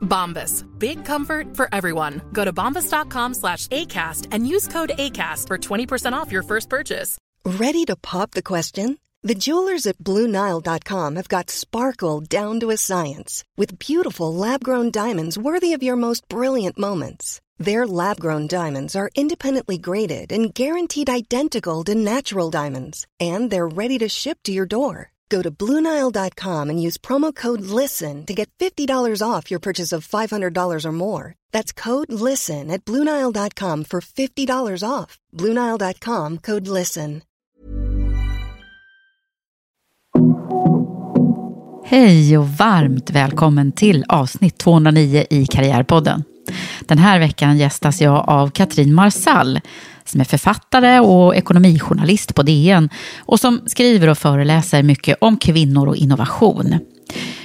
Bombas. Big comfort for everyone. Go to bombas.com slash ACAST and use code ACAST for 20% off your first purchase. Ready to pop the question? The jewelers at BlueNile.com have got sparkle down to a science with beautiful lab grown diamonds worthy of your most brilliant moments. Their lab grown diamonds are independently graded and guaranteed identical to natural diamonds, and they're ready to ship to your door. Go to BlueNile.com and use promo code LISTEN to get $50 off your purchase of $500 or more. That's code LISTEN at BlueNile.com for $50 off. BlueNile.com code LISTEN. Hej och varmt välkommen till avsnitt 209 i Karriärpodden. Den här veckan gästas jag av Katrin Marsall som är författare och ekonomijournalist på DN och som skriver och föreläser mycket om kvinnor och innovation.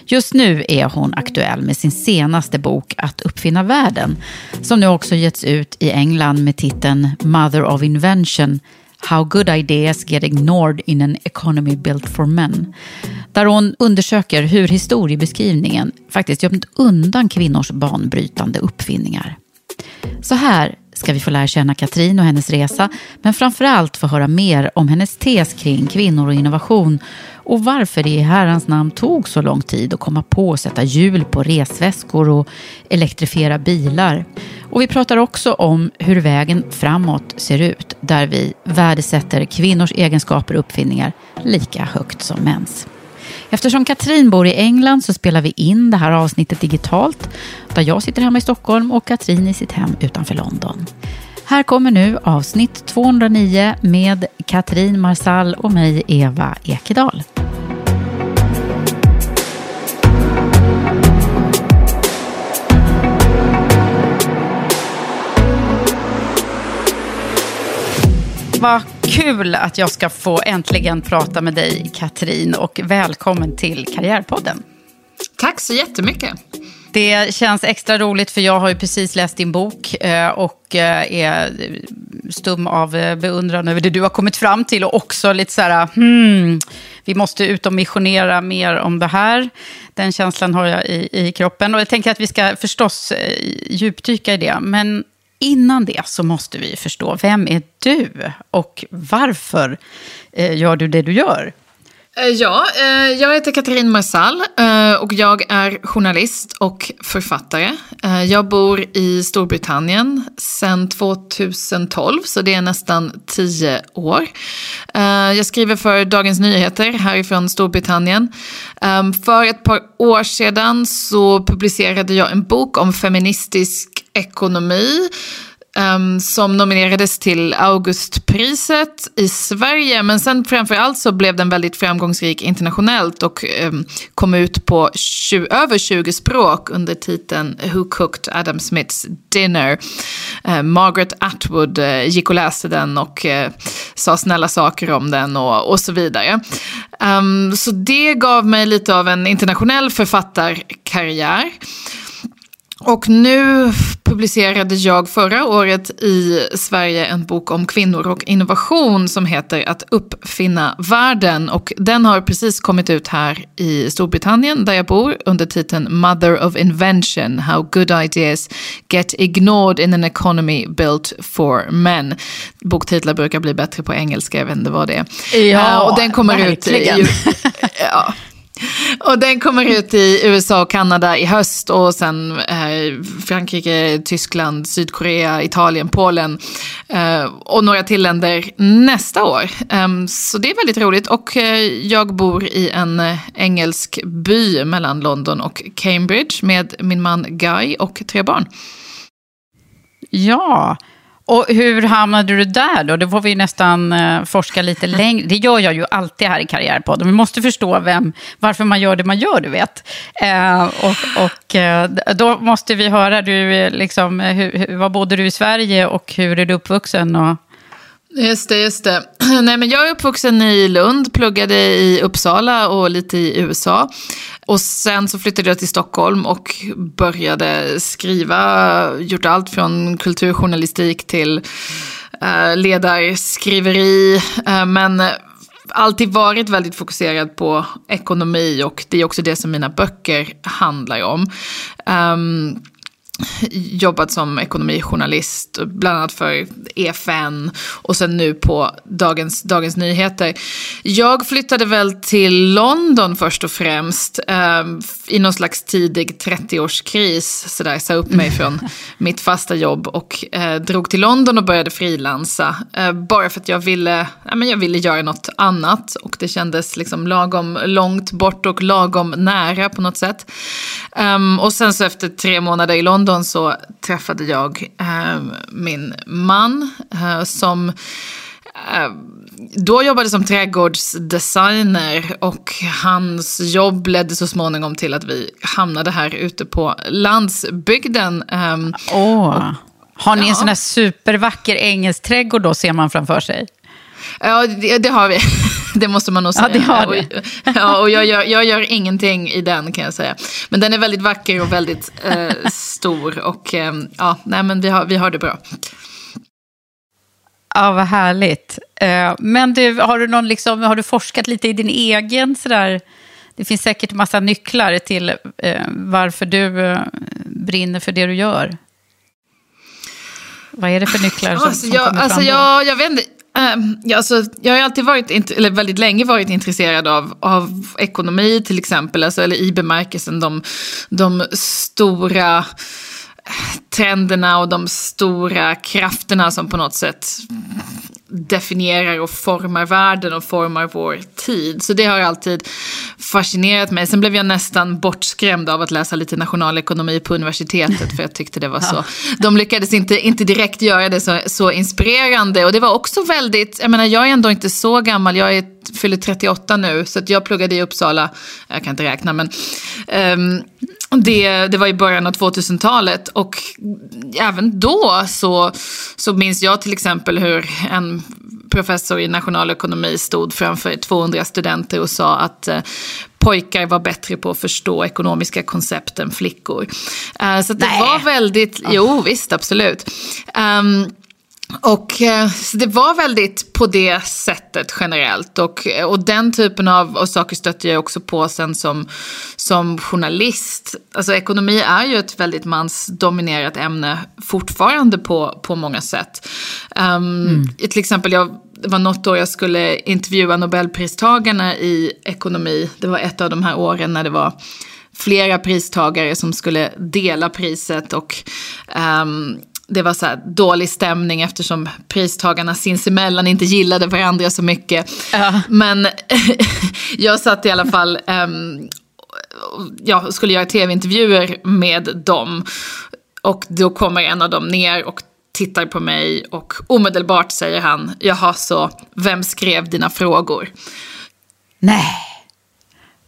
Just nu är hon aktuell med sin senaste bok Att uppfinna världen som nu också getts ut i England med titeln Mother of Invention How good ideas get ignored in an economy built for men. Där hon undersöker hur historiebeskrivningen faktiskt gömt undan kvinnors banbrytande uppfinningar. Så här ska vi få lära känna Katrin och hennes resa, men framför allt få höra mer om hennes tes kring kvinnor och innovation och varför det i herrans namn tog så lång tid att komma på att sätta hjul på resväskor och elektrifiera bilar. Och vi pratar också om hur vägen framåt ser ut, där vi värdesätter kvinnors egenskaper och uppfinningar lika högt som mäns. Eftersom Katrin bor i England så spelar vi in det här avsnittet digitalt, där jag sitter hemma i Stockholm och Katrin i sitt hem utanför London. Här kommer nu avsnitt 209 med Katrin Marsall och mig, Eva Ekedal. Vad kul att jag ska få äntligen prata med dig, Katrin, och välkommen till Karriärpodden. Tack så jättemycket. Det känns extra roligt för jag har ju precis läst din bok eh, och eh, är stum av eh, beundran över det du har kommit fram till och också lite så här, hmm, vi måste ut och missionera mer om det här. Den känslan har jag i, i kroppen och jag tänker att vi ska förstås djupdyka i det. Men innan det så måste vi förstå, vem är du och varför gör du det du gör? Eh, ja, eh, jag heter Katrin Marsall eh, och jag är journalist och författare. Jag bor i Storbritannien sedan 2012, så det är nästan tio år. Jag skriver för Dagens Nyheter härifrån Storbritannien. Ehm, för ett par år sedan så publicerade jag en bok om feministisk ekonomi Um, som nominerades till Augustpriset i Sverige. Men sen framförallt så blev den väldigt framgångsrik internationellt och um, kom ut på 20, över 20 språk under titeln Who Cooked Adam Smiths Dinner. Uh, Margaret Atwood uh, gick och läste den och uh, sa snälla saker om den och, och så vidare. Um, så det gav mig lite av en internationell författarkarriär. Och nu publicerade jag förra året i Sverige en bok om kvinnor och innovation som heter Att uppfinna världen. Och den har precis kommit ut här i Storbritannien där jag bor under titeln Mother of Invention, How good ideas get ignored in an economy built for men. Boktitlar brukar bli bättre på engelska, jag vet inte vad det är. Ja, uh, och den kommer verkligen. ut i, ja, och den kommer ut i USA och Kanada i höst och sen eh, Frankrike, Tyskland, Sydkorea, Italien, Polen eh, och några till länder nästa år. Um, så det är väldigt roligt och eh, jag bor i en eh, engelsk by mellan London och Cambridge med min man Guy och tre barn. Ja, och hur hamnade du där då? Det får vi nästan eh, forska lite längre. Det gör jag ju alltid här i Karriärpodden. Vi måste förstå vem, varför man gör det man gör, du vet. Eh, och och eh, då måste vi höra, du, liksom, hur, var bodde du i Sverige och hur är du uppvuxen? Och... Just det, just det. Nej, men jag är uppvuxen i Lund, pluggade i Uppsala och lite i USA. Och sen så flyttade jag till Stockholm och började skriva, gjort allt från kulturjournalistik till eh, ledarskriveri. Eh, men alltid varit väldigt fokuserad på ekonomi och det är också det som mina böcker handlar om. Um, jobbat som ekonomijournalist, bland annat för EFN och sen nu på Dagens, Dagens Nyheter. Jag flyttade väl till London först och främst eh, i någon slags tidig 30-årskris. Så där, sa upp mig från mitt fasta jobb och eh, drog till London och började frilansa. Eh, bara för att jag ville, ja, men jag ville göra något annat och det kändes liksom lagom långt bort och lagom nära på något sätt. Um, och sen så efter tre månader i London London så träffade jag eh, min man eh, som eh, då jobbade som trädgårdsdesigner och hans jobb ledde så småningom till att vi hamnade här ute på landsbygden. Oh. Har ni ja. en sån här supervacker engelsk trädgård då, ser man framför sig? Ja, det, det har vi. det måste man nog säga. Ja, det har det. Och, ja, och jag gör, jag gör ingenting i den kan jag säga. Men den är väldigt vacker och väldigt eh, stor. Och eh, ja, nej men vi har, vi har det bra. Ja, vad härligt. Eh, men du, har, du någon liksom, har du forskat lite i din egen sådär... Det finns säkert massa nycklar till eh, varför du eh, brinner för det du gör. Vad är det för nycklar som, alltså, som kommer alltså, fram jag, jag vet inte. Eh, ja, alltså, jag har alltid varit, eller väldigt länge varit intresserad av, av ekonomi till exempel, alltså, eller i bemärkelsen de, de stora eh, trenderna och de stora krafterna som på något sätt definierar och formar världen och formar vår tid. Så det har alltid fascinerat mig. Sen blev jag nästan bortskrämd av att läsa lite nationalekonomi på universitetet för jag tyckte det var så. De lyckades inte, inte direkt göra det så, så inspirerande och det var också väldigt, jag menar jag är ändå inte så gammal, jag är, fyller 38 nu så att jag pluggade i Uppsala, jag kan inte räkna men um, det, det var i början av 2000-talet och även då så, så minns jag till exempel hur en professor i nationalekonomi stod framför 200 studenter och sa att eh, pojkar var bättre på att förstå ekonomiska koncept än flickor. Uh, så det Nej. var väldigt, jo visst absolut. Och eh, det var väldigt på det sättet generellt. Och, och den typen av, av saker stötte jag också på sen som, som journalist. Alltså ekonomi är ju ett väldigt mansdominerat ämne fortfarande på, på många sätt. Um, mm. Till exempel, jag, det var något år jag skulle intervjua Nobelpristagarna i ekonomi. Det var ett av de här åren när det var flera pristagare som skulle dela priset. och um, det var så dålig stämning eftersom pristagarna sinsemellan inte gillade varandra så mycket. Ja. Men jag satt i alla fall, um, jag skulle göra tv-intervjuer med dem. Och då kommer en av dem ner och tittar på mig och omedelbart säger han, jaha så, vem skrev dina frågor? Nej.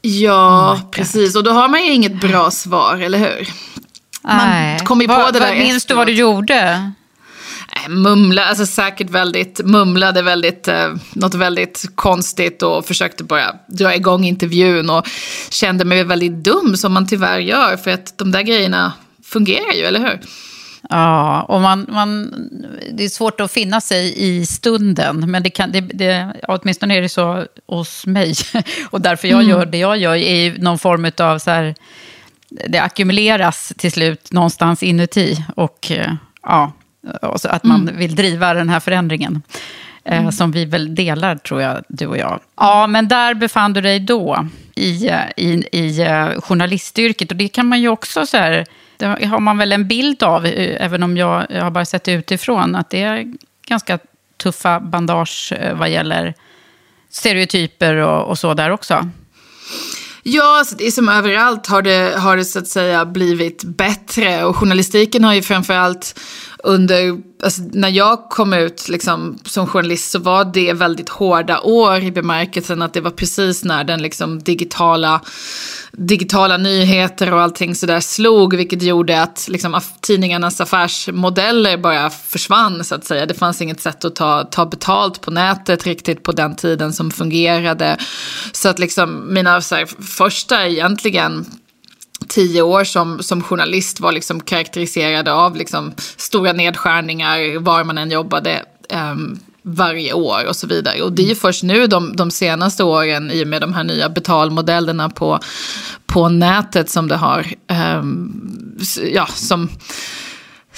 Ja, oh precis. Och då har man ju inget bra svar, eller hur? Man kom ju på va, det där Minns du vad du gjorde? Mumla, alltså säkert väldigt, mumlade väldigt, eh, något väldigt konstigt och försökte bara dra igång intervjun och kände mig väldigt dum som man tyvärr gör för att de där grejerna fungerar ju, eller hur? Ja, och man, man, det är svårt att finna sig i stunden. Men det kan, det, det, åtminstone är det så hos mig. Och därför jag mm. gör det jag gör är någon form av så här det ackumuleras till slut någonstans inuti. Och eh, ja, så att man mm. vill driva den här förändringen. Eh, mm. Som vi väl delar, tror jag, du och jag. Ja, men där befann du dig då. i, i, i eh, journalistyrket. Och det kan man ju också så här, det har man väl en bild av, eh, även om jag, jag har bara sett det utifrån, att det är ganska tuffa bandage eh, vad gäller stereotyper och, och så där också. Ja, alltså, det är som överallt har det, har det så att säga blivit bättre. Och journalistiken har ju framförallt under, alltså när jag kom ut liksom, som journalist så var det väldigt hårda år i bemärkelsen att det var precis när den liksom, digitala, digitala nyheter och allting sådär slog, vilket gjorde att liksom, tidningarnas affärsmodeller bara försvann så att säga. Det fanns inget sätt att ta, ta betalt på nätet riktigt på den tiden som fungerade. Så att liksom mina så här, första egentligen tio år som, som journalist var liksom karaktäriserade av liksom stora nedskärningar var man än jobbade. Um, varje år och så vidare. Och det är ju först nu de, de senaste åren i och med de här nya betalmodellerna på, på nätet som det har, um, ja, som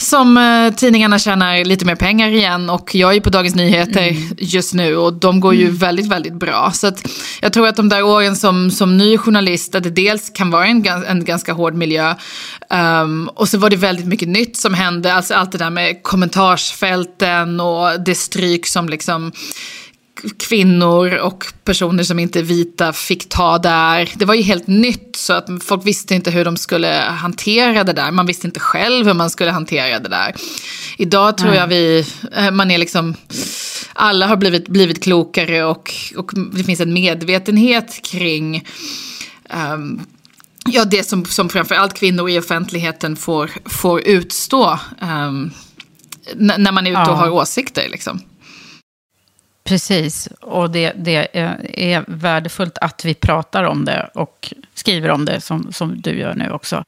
som eh, tidningarna tjänar lite mer pengar igen och jag är på Dagens Nyheter mm. just nu och de går ju mm. väldigt, väldigt bra. Så att jag tror att de där åren som, som ny journalist, att det dels kan vara en, en ganska hård miljö um, och så var det väldigt mycket nytt som hände, alltså allt det där med kommentarsfälten och det stryk som liksom kvinnor och personer som inte är vita fick ta där. Det var ju helt nytt så att folk visste inte hur de skulle hantera det där. Man visste inte själv hur man skulle hantera det där. Idag tror jag vi, eh, man är liksom, alla har blivit, blivit klokare och, och det finns en medvetenhet kring um, ja, det som, som framförallt kvinnor i offentligheten får, får utstå um, när man är ute och har åsikter. Liksom. Precis, och det, det, är värdefullt att vi pratar om det och skriver om det som, som du gör nu också.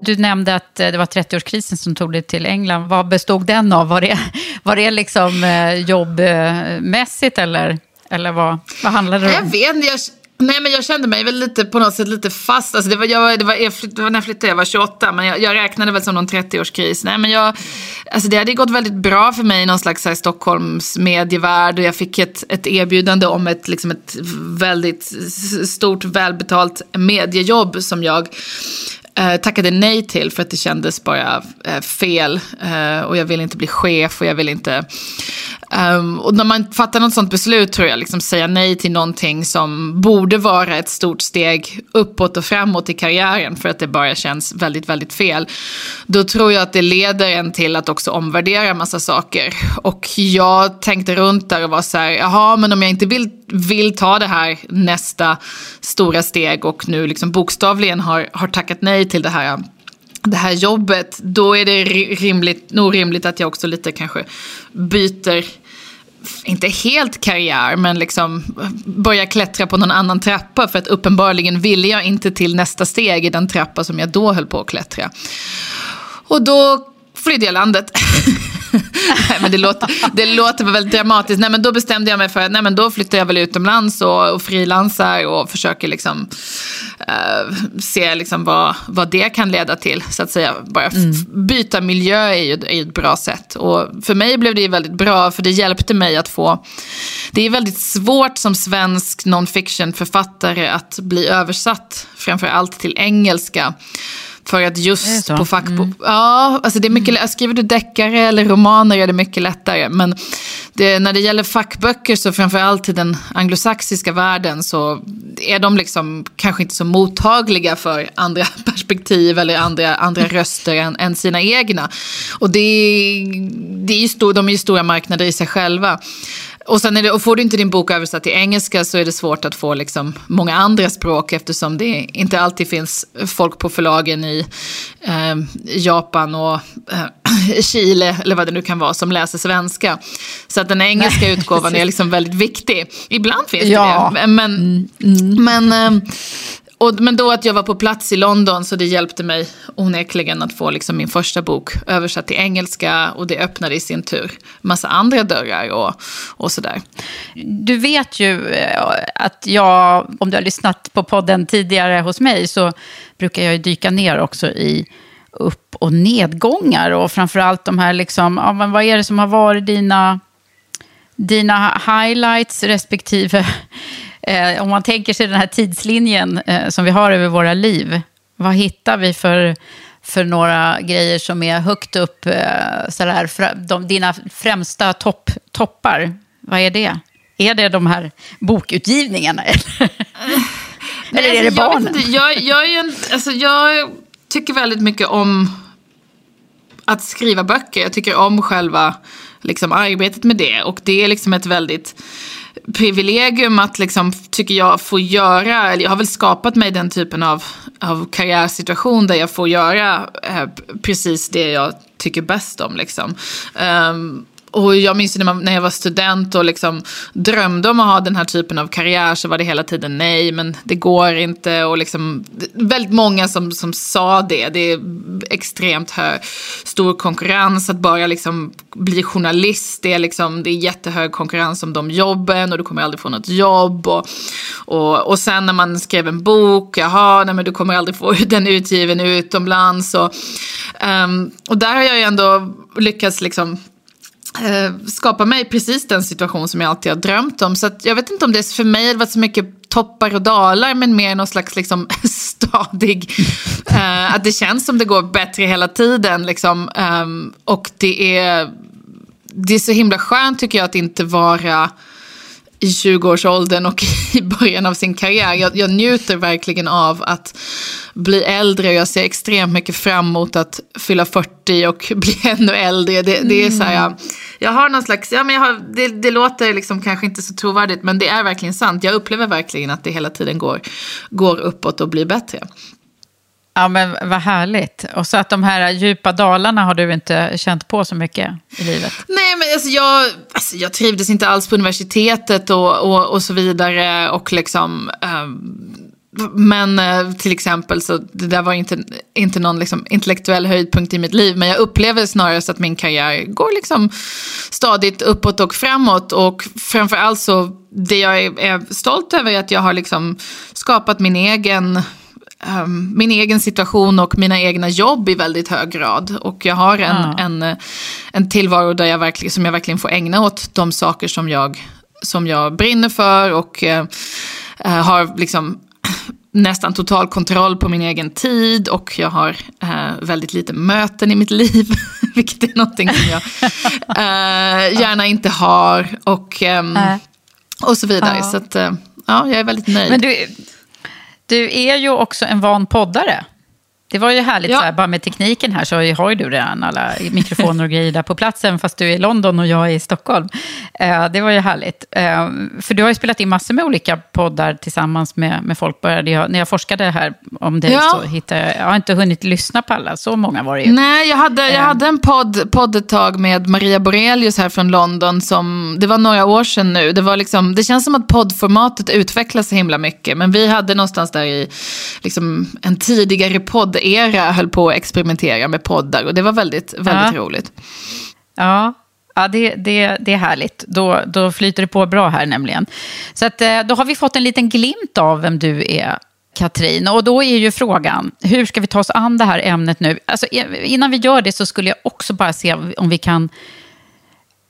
Du nämnde att eh, det var 30-årskrisen som tog dig till England. Vad bestod den av? Var det, var det liksom eh, jobbmässigt eller, eller vad, vad handlade det om? Jag vet inte. Nej men jag kände mig väl lite på något sätt lite fast. Alltså det, var, jag, det, var, det var när jag flyttade, jag var 28 men jag, jag räknade väl som någon 30-årskris. Nej men jag, alltså det hade gått väldigt bra för mig i någon slags här, Stockholms medievärld och jag fick ett, ett erbjudande om ett, liksom ett väldigt stort välbetalt mediejobb som jag eh, tackade nej till för att det kändes bara eh, fel. Eh, och jag ville inte bli chef och jag ville inte Um, och när man fattar något sånt beslut tror jag, liksom säga nej till någonting som borde vara ett stort steg uppåt och framåt i karriären för att det bara känns väldigt, väldigt fel. Då tror jag att det leder en till att också omvärdera en massa saker. Och jag tänkte runt där och var så här, jaha, men om jag inte vill, vill ta det här nästa stora steg och nu liksom bokstavligen har, har tackat nej till det här det här jobbet, då är det rimligt, nog rimligt att jag också lite kanske byter, inte helt karriär, men liksom börjar klättra på någon annan trappa. För att uppenbarligen ville jag inte till nästa steg i den trappa som jag då höll på att klättra. Och då flydde jag landet. nej, men det, låter, det låter väldigt dramatiskt. Nej, men då bestämde jag mig för att nej, men då flyttar jag väl utomlands och, och frilansar och försöker liksom, uh, se liksom vad, vad det kan leda till. Så att säga. Bara mm. byta miljö är ju, är ju ett bra sätt. Och för mig blev det väldigt bra för det hjälpte mig att få... Det är väldigt svårt som svensk non-fiction-författare att bli översatt, framför allt till engelska. För att just på fackbok... Mm. Ja, alltså det är mycket mm. Skriver du deckare eller romaner är det mycket lättare. Men det, när det gäller fackböcker så framförallt i den anglosaxiska världen så är de liksom kanske inte så mottagliga för andra perspektiv eller andra, andra röster än, än sina egna. Och det, det är ju stor, de är ju stora marknader i sig själva. Och, sen det, och får du inte din bok översatt till engelska så är det svårt att få liksom många andra språk eftersom det inte alltid finns folk på förlagen i eh, Japan och eh, Chile eller vad det nu kan vara som läser svenska. Så att den engelska Nej, utgåvan är liksom väldigt viktig. Ibland finns ja. det men, mm, mm. men eh, och, men då att jag var på plats i London så det hjälpte mig onekligen att få liksom min första bok översatt till engelska och det öppnade i sin tur massa andra dörrar och, och sådär. Du vet ju eh, att jag, om du har lyssnat på podden tidigare hos mig så brukar jag ju dyka ner också i upp och nedgångar och framförallt de här liksom, ja, men vad är det som har varit dina, dina highlights respektive Eh, om man tänker sig den här tidslinjen eh, som vi har över våra liv, vad hittar vi för, för några grejer som är högt upp, eh, sådär, de, dina främsta topp, toppar? Vad är det? Är det de här bokutgivningarna? Eller, eller är det alltså, barnen? Jag, jag, jag, är en, alltså, jag tycker väldigt mycket om att skriva böcker. Jag tycker om själva liksom, arbetet med det. Och det är liksom ett väldigt privilegium att, liksom, tycker jag, få göra, eller jag har väl skapat mig den typen av, av karriärsituation där jag får göra eh, precis det jag tycker bäst om. Liksom. Um, och jag minns när, man, när jag var student och liksom drömde om att ha den här typen av karriär så var det hela tiden nej, men det går inte. Och liksom, väldigt många som, som sa det. Det är extremt hög, stor konkurrens att bara liksom bli journalist. Det är, liksom, det är jättehög konkurrens om de jobben och du kommer aldrig få något jobb. Och, och, och sen när man skrev en bok, jaha, nej, men du kommer aldrig få den utgiven utomlands. Och, um, och där har jag ju ändå lyckats liksom Eh, skapa mig precis den situation som jag alltid har drömt om. Så jag vet inte om det för mig har varit så mycket toppar och dalar men mer någon slags liksom, stadig, eh, att det känns som det går bättre hela tiden. Liksom, eh, och det är, det är så himla skönt tycker jag att inte vara i 20-årsåldern och i början av sin karriär. Jag, jag, njuter verkligen av att bli äldre och jag ser extremt mycket fram emot att fylla 40 och bli ännu äldre. Det, det är så här, jag, jag har någon slags, ja, men jag har, det, det låter liksom kanske inte så trovärdigt men det är verkligen sant. Jag upplever verkligen att det hela tiden går, går uppåt och blir bättre. Ja, men vad härligt. Och så att de här djupa dalarna har du inte känt på så mycket i livet? Nej, men alltså jag, alltså jag trivdes inte alls på universitetet och, och, och så vidare. Och liksom... Um, men eh, till exempel så det där var inte, inte någon liksom intellektuell höjdpunkt i mitt liv. Men jag upplever snarare så att min karriär går liksom stadigt uppåt och framåt. Och framförallt så det jag är, är stolt över är att jag har liksom skapat min egen um, min egen situation och mina egna jobb i väldigt hög grad. Och jag har en, ja. en, en tillvaro där jag verkligen, som jag verkligen får ägna åt de saker som jag, som jag brinner för och uh, har liksom nästan total kontroll på min egen tid och jag har uh, väldigt lite möten i mitt liv. vilket är någonting som jag uh, gärna inte har. Och, um, och så vidare. Ja. Så att, ja, jag är väldigt nöjd. Men du, du är ju också en van poddare. Det var ju härligt, ja. så här, bara med tekniken här så har ju du redan alla mikrofoner och grejer där på platsen, fast du är i London och jag är i Stockholm. Eh, det var ju härligt. Eh, för du har ju spelat in massor med olika poddar tillsammans med, med folk. Började jag, när jag forskade här om dig ja. så hittade jag, jag har inte hunnit lyssna på alla, så många var det ju. Nej, jag hade, jag eh. hade en podd, podd ett tag med Maria Borelius här från London, som, det var några år sedan nu. Det, var liksom, det känns som att poddformatet utvecklas så himla mycket, men vi hade någonstans där i liksom, en tidigare podd era höll på att experimentera med poddar och det var väldigt, väldigt ja. roligt. Ja, Ja, det, det, det är härligt. Då, då flyter det på bra här nämligen. Så att, eh, då har vi fått en liten glimt av vem du är, Katrin. Och då är ju frågan, hur ska vi ta oss an det här ämnet nu? Alltså, innan vi gör det så skulle jag också bara se om vi kan...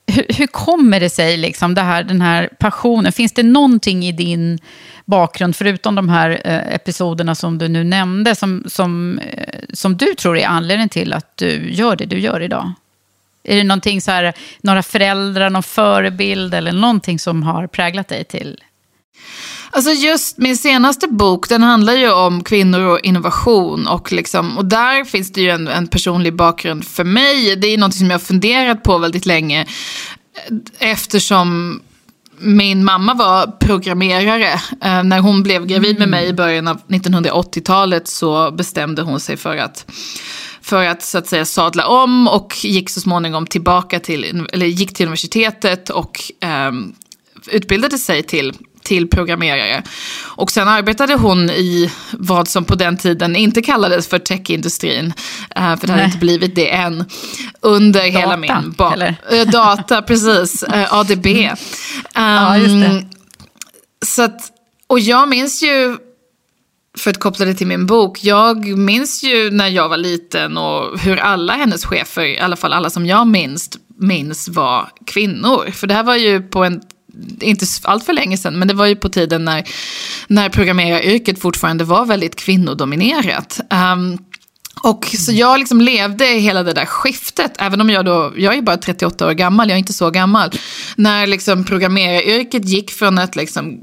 Hur, hur kommer det sig, liksom, det här, den här passionen? Finns det någonting i din bakgrund, förutom de här eh, episoderna som du nu nämnde, som, som, eh, som du tror är anledningen till att du gör det du gör idag? Är det någonting så här, några föräldrar, någon förebild eller någonting som har präglat dig till? Alltså just min senaste bok, den handlar ju om kvinnor och innovation. Och, liksom, och där finns det ju en, en personlig bakgrund för mig. Det är något som jag har funderat på väldigt länge. Eh, eftersom min mamma var programmerare. Eh, när hon blev gravid med mig i början av 1980-talet så bestämde hon sig för att för att så att säga sadla om och gick så småningom tillbaka till, eller gick till universitetet och eh, utbildade sig till till programmerare. Och sen arbetade hon i vad som på den tiden inte kallades för techindustrin. Uh, för det hade inte blivit det än. Under data, hela min... Ba- eller? Uh, data, precis. Uh, ADB. Um, ja, just det. Ehm, så att, och jag minns ju för att koppla det till min bok. Jag minns ju när jag var liten och hur alla hennes chefer, i alla fall alla som jag minns, minns var kvinnor. För det här var ju på en inte allt för länge sedan, men det var ju på tiden när, när programmeraryrket fortfarande var väldigt kvinnodominerat. Um, och så jag liksom levde hela det där skiftet, även om jag då, jag är bara 38 år gammal, jag är inte så gammal. När liksom programmeraryrket gick från att liksom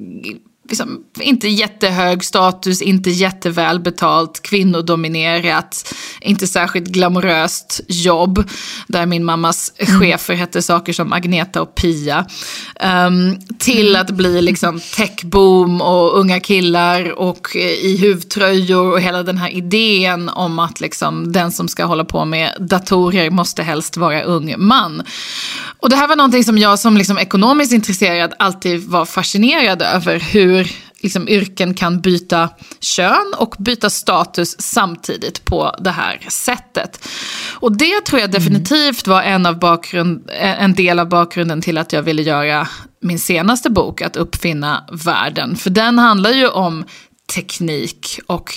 liksom, inte jättehög status, inte jättevälbetalt, kvinnodominerat, inte särskilt glamoröst jobb. Där min mammas mm. chefer hette saker som Agneta och Pia. Um, till att bli liksom techboom och unga killar och i huvtröjor och hela den här idén om att liksom den som ska hålla på med datorer måste helst vara ung man. Och det här var någonting som jag som liksom ekonomiskt intresserad alltid var fascinerad över. Hur liksom yrken kan byta kön och byta status samtidigt på det här sättet. Och det tror jag definitivt var en, av bakgrund, en del av bakgrunden till att jag ville göra min senaste bok, Att uppfinna världen. För den handlar ju om teknik och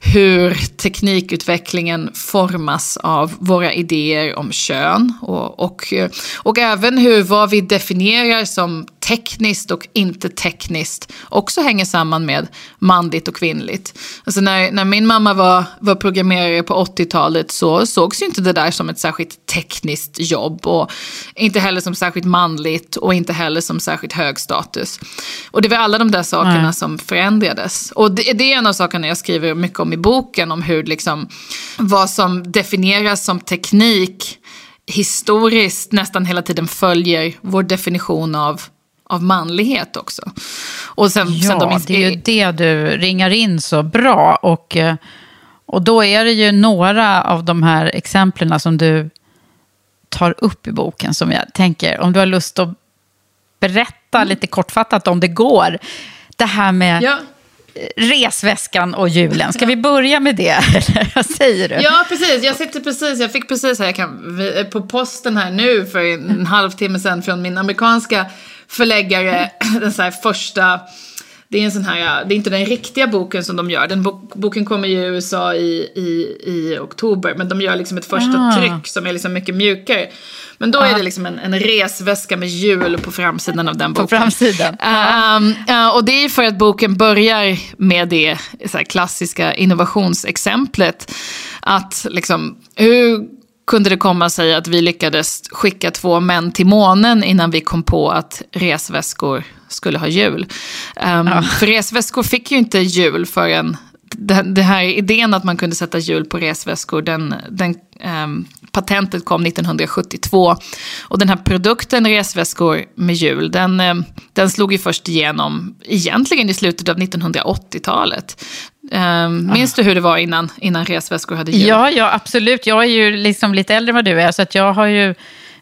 hur teknikutvecklingen formas av våra idéer om kön och, och, och även hur vad vi definierar som tekniskt och inte tekniskt också hänger samman med manligt och kvinnligt. Alltså när, när min mamma var, var programmerare på 80-talet så sågs ju inte det där som ett särskilt tekniskt jobb och inte heller som särskilt manligt och inte heller som särskilt hög status. Och det var alla de där sakerna Nej. som förändrades. Och det, det, är en av sakerna jag skriver mycket om i boken, om hur liksom, vad som definieras som teknik historiskt nästan hela tiden följer vår definition av av manlighet också. Och sen, ja, sen de det är ju det du ringar in så bra. Och, eh, och då är det ju några av de här exemplen som du tar upp i boken som jag tänker, om du har lust att berätta lite kortfattat om det går. Det här med ja. Resväskan och julen. Ska vi börja med det? Vad säger du? Ja, precis. Jag sitter precis, jag fick precis här, jag kan, på posten här nu för en halvtimme sedan från min amerikanska förläggare, den så första det är en sån här, det är inte den riktiga boken som de gör. Den bok, boken kommer ju i USA i, i, i oktober. Men de gör liksom ett första ah. tryck som är liksom mycket mjukare. Men då är det liksom en, en resväska med hjul på framsidan av den boken. På framsidan. Um, uh, och det är för att boken börjar med det så klassiska innovationsexemplet. Att liksom, hur kunde det komma sig att vi lyckades skicka två män till månen innan vi kom på att resväskor skulle ha hjul. Um, ja. För resväskor fick ju inte hjul förrän den, här idén att man kunde sätta hjul på resväskor, den, den um, patentet kom 1972. Och den här produkten resväskor med hjul, den, um, den slog ju först igenom egentligen i slutet av 1980-talet. Um, minns du hur det var innan, innan resväskor hade hjul? Ja, ja, absolut. Jag är ju liksom lite äldre än vad du är, så att jag har ju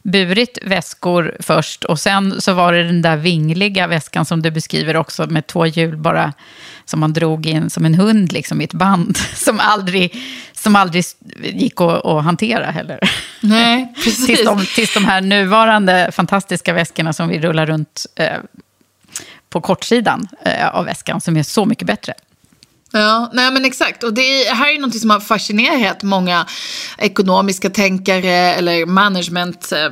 burit väskor först och sen så var det den där vingliga väskan som du beskriver också med två hjul bara som man drog in som en hund liksom i ett band som aldrig, som aldrig gick att, att hantera heller. Nej, precis. tills, de, tills de här nuvarande fantastiska väskorna som vi rullar runt eh, på kortsidan eh, av väskan som är så mycket bättre. Ja, nej men exakt. Och det här är något som har fascinerat många ekonomiska tänkare eller management eh,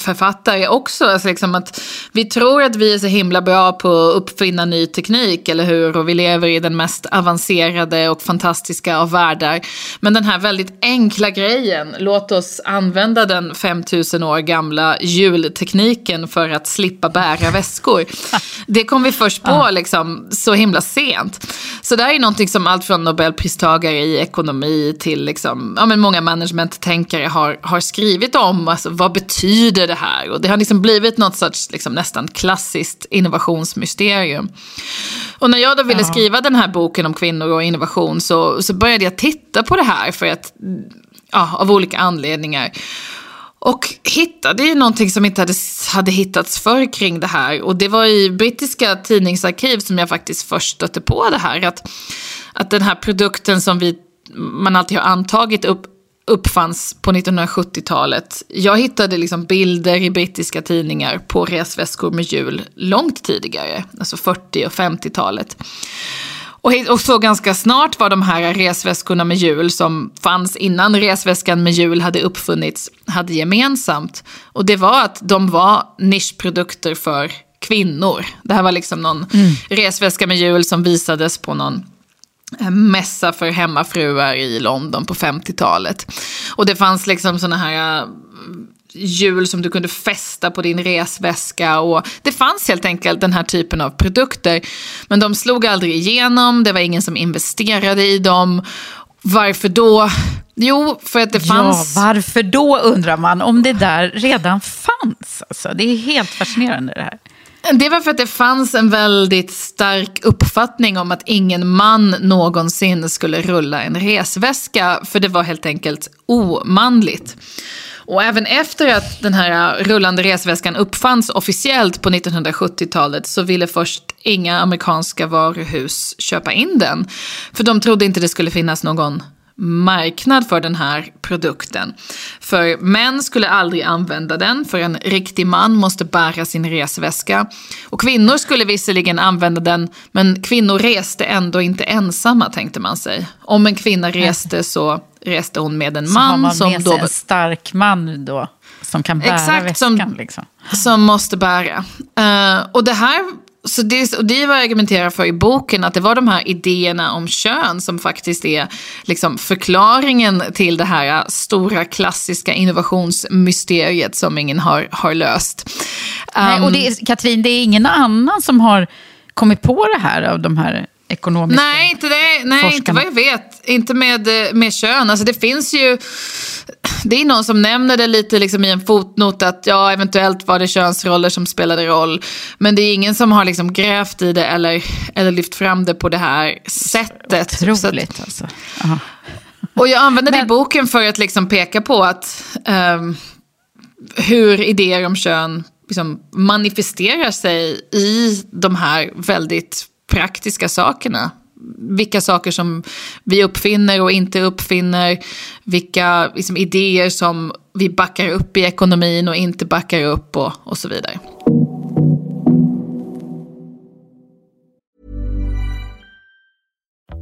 författare också. Alltså liksom att vi tror att vi är så himla bra på att uppfinna ny teknik, eller hur? Och vi lever i den mest avancerade och fantastiska av världar. Men den här väldigt enkla grejen, låt oss använda den 5000 år gamla jultekniken för att slippa bära väskor. Det kom vi först på liksom, så himla sent. Så det här är någonting som allt från nobelpristagare i ekonomi till liksom, ja, men många managementtänkare har, har skrivit om. Alltså, vad betyder betyder det här? Och det har liksom blivit något sorts liksom, nästan klassiskt innovationsmysterium. Och när jag då ville ja. skriva den här boken om kvinnor och innovation så, så började jag titta på det här för att, ja, av olika anledningar. Och hittade ju någonting som inte hade, hade hittats förr kring det här. Och det var i brittiska tidningsarkiv som jag faktiskt först stötte på det här. Att, att den här produkten som vi, man alltid har antagit upp, uppfanns på 1970-talet. Jag hittade liksom bilder i brittiska tidningar på resväskor med hjul långt tidigare, alltså 40 och 50-talet. Och, så ganska snart var de här resväskorna med hjul som fanns innan resväskan med hjul hade uppfunnits, hade gemensamt. Och det var att de var nischprodukter för kvinnor. Det här var liksom någon mm. resväska med hjul som visades på någon mässa för hemmafruar i London på 50-talet. Och det fanns liksom såna här eh, hjul som du kunde fästa på din resväska. Och det fanns helt enkelt den här typen av produkter. Men de slog aldrig igenom, det var ingen som investerade i dem. Varför då? Jo, för att det fanns... Ja, varför då undrar man, om det där redan fanns. Alltså, det är helt fascinerande det här. Det var för att det fanns en väldigt stark uppfattning om att ingen man någonsin skulle rulla en resväska. För det var helt enkelt omanligt. Och även efter att den här rullande resväskan uppfanns officiellt på 1970-talet så ville först inga amerikanska varuhus köpa in den. För de trodde inte det skulle finnas någon marknad för den här produkten. För män skulle aldrig använda den, för en riktig man måste bära sin resväska. Och kvinnor skulle visserligen använda den, men kvinnor reste ändå inte ensamma tänkte man sig. Om en kvinna reste så reste hon med en man. Så har man som med sig då... en stark man då, som kan bära Exakt, väskan. Som, liksom. som måste bära. Uh, och det här så det, och det är vad jag argumenterar för i boken, att det var de här idéerna om kön som faktiskt är liksom förklaringen till det här stora klassiska innovationsmysteriet som ingen har, har löst. Nej, och det är, um, Katrin, det är ingen annan som har kommit på det här av de här ekonomiska Nej, inte, det, nej inte vad jag vet. Inte med, med kön. Alltså det finns ju... Det är någon som nämner det lite liksom i en fotnot att ja, eventuellt var det könsroller som spelade roll. Men det är ingen som har liksom grävt i det eller, eller lyft fram det på det här sättet. Otroligt att, alltså. Aha. Och jag använder Men... det i boken för att liksom peka på att um, hur idéer om kön liksom manifesterar sig i de här väldigt praktiska sakerna. Vilka saker som vi uppfinner och inte uppfinner. Vilka liksom, idéer som vi backar upp i ekonomin och inte backar upp och, och så vidare.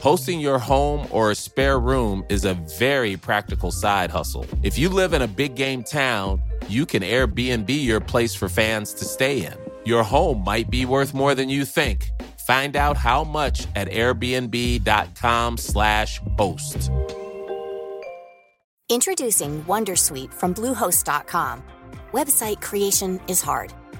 Hosting your home or a spare room is a very practical side hustle. If you live in a big game town, you can Airbnb your place for fans to stay in. Your home might be worth more than you think. Find out how much at airbnb.com/slash host. Introducing Wondersuite from Bluehost.com. Website creation is hard.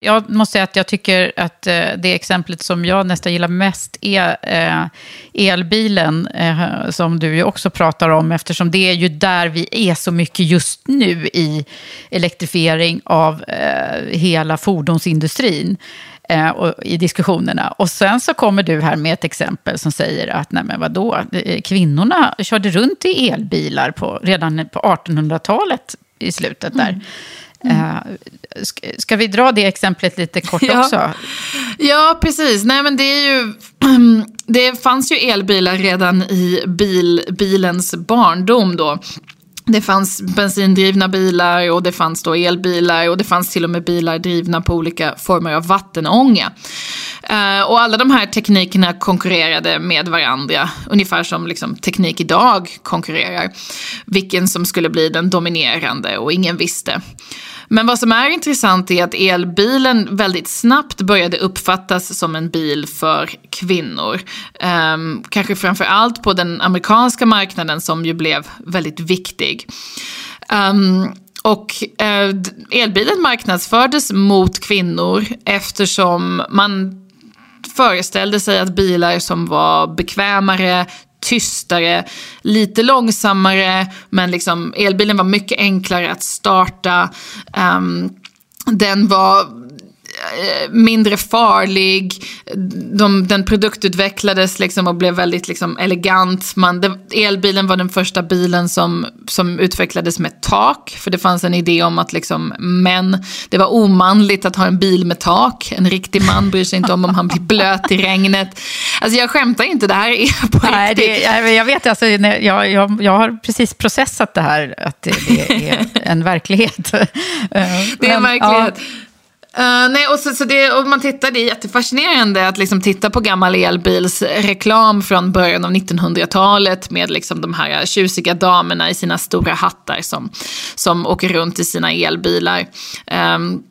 Jag måste säga att jag tycker att eh, det exemplet som jag nästan gillar mest är eh, elbilen, eh, som du ju också pratar om, eftersom det är ju där vi är så mycket just nu i elektrifiering av hela fordonsindustrin i diskussionerna. Och sen så kommer du här med ett exempel som säger att nej men vadå, kvinnorna körde runt i elbilar på, redan på 1800-talet i slutet där. Mm. Mm. Ska vi dra det exemplet lite kort ja. också? Ja, precis. Nej, men det, är ju, det fanns ju elbilar redan i bil, bilens barndom. Då. Det fanns bensindrivna bilar och det fanns då elbilar och det fanns till och med bilar drivna på olika former av vattenånga. Uh, och alla de här teknikerna konkurrerade med varandra, ungefär som liksom, teknik idag konkurrerar. Vilken som skulle bli den dominerande och ingen visste. Men vad som är intressant är att elbilen väldigt snabbt började uppfattas som en bil för kvinnor. Um, kanske framför allt på den amerikanska marknaden som ju blev väldigt viktig. Um, och eh, elbilen marknadsfördes mot kvinnor eftersom man föreställde sig att bilar som var bekvämare, tystare, lite långsammare, men liksom elbilen var mycket enklare att starta. Um, den var mindre farlig. De, den produktutvecklades liksom och blev väldigt liksom elegant. Man, det, elbilen var den första bilen som, som utvecklades med tak. För det fanns en idé om att liksom män, det var omanligt att ha en bil med tak. En riktig man bryr sig inte om om han blir blöt i regnet. Alltså jag skämtar inte, det här är på Nej, riktigt. Det, jag vet, alltså, jag, jag, jag har precis processat det här, att det, det är en verklighet. det är en verklighet. Ja. Uh, nej, och så, så det, och man tittar, det är jättefascinerande att liksom titta på gammal elbilsreklam från början av 1900-talet med liksom de här tjusiga damerna i sina stora hattar som, som åker runt i sina elbilar. Um,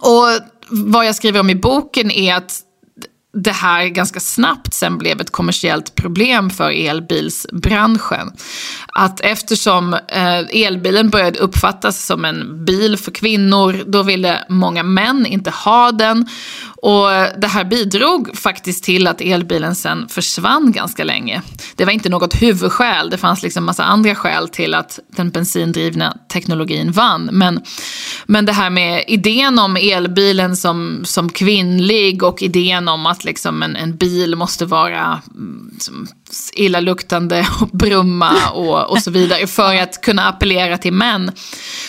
och vad jag skriver om i boken är att det här ganska snabbt sen blev ett kommersiellt problem för elbilsbranschen. Att eftersom eh, elbilen började uppfattas som en bil för kvinnor, då ville många män inte ha den. Och det här bidrog faktiskt till att elbilen sen försvann ganska länge. Det var inte något huvudskäl, det fanns liksom massa andra skäl till att den bensindrivna teknologin vann. Men, men det här med idén om elbilen som, som kvinnlig och idén om att liksom en, en bil måste vara mm, som, illaluktande och brumma och, och så vidare för att kunna appellera till män.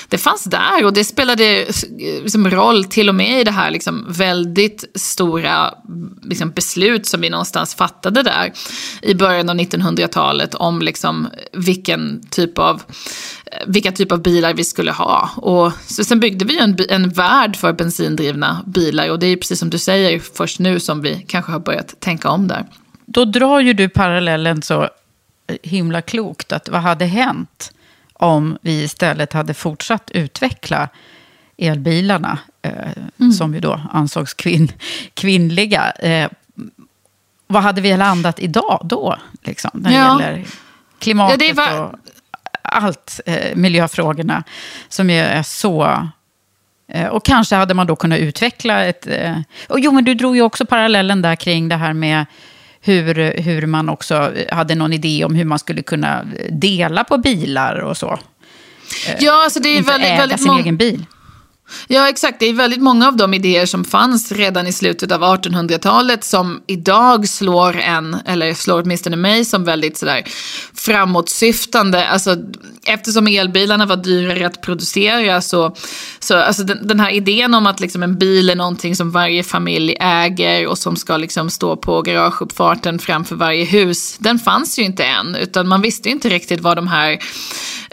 Det fanns där och det spelade eh, liksom roll till och med i det här liksom väldigt stora liksom beslut som vi någonstans fattade där i början av 1900-talet om liksom vilken typ av vilka typ av bilar vi skulle ha. Och så sen byggde vi en, en värld för bensindrivna bilar och det är precis som du säger först nu som vi kanske har börjat tänka om där då drar ju du parallellen så himla klokt att vad hade hänt om vi istället hade fortsatt utveckla elbilarna, eh, mm. som ju då ansågs kvinn, kvinnliga. Eh, vad hade vi landat idag då, liksom, när det ja. gäller klimatet ja, var... och allt, eh, miljöfrågorna, som ju är så... Eh, och kanske hade man då kunnat utveckla ett... Eh, och jo, men du drog ju också parallellen där kring det här med hur, hur man också hade någon idé om hur man skulle kunna dela på bilar och så. Ja, alltså det är Inte väldigt, äga väldigt sin egen bil. Ja, exakt. Det är väldigt många av de idéer som fanns redan i slutet av 1800-talet som idag slår en, eller slår åtminstone mig som väldigt sådär framåtsyftande. Alltså, eftersom elbilarna var dyrare att producera så, så alltså den, den här idén om att liksom en bil är någonting som varje familj äger och som ska liksom stå på garageuppfarten framför varje hus, den fanns ju inte än. Utan man visste inte riktigt vad de här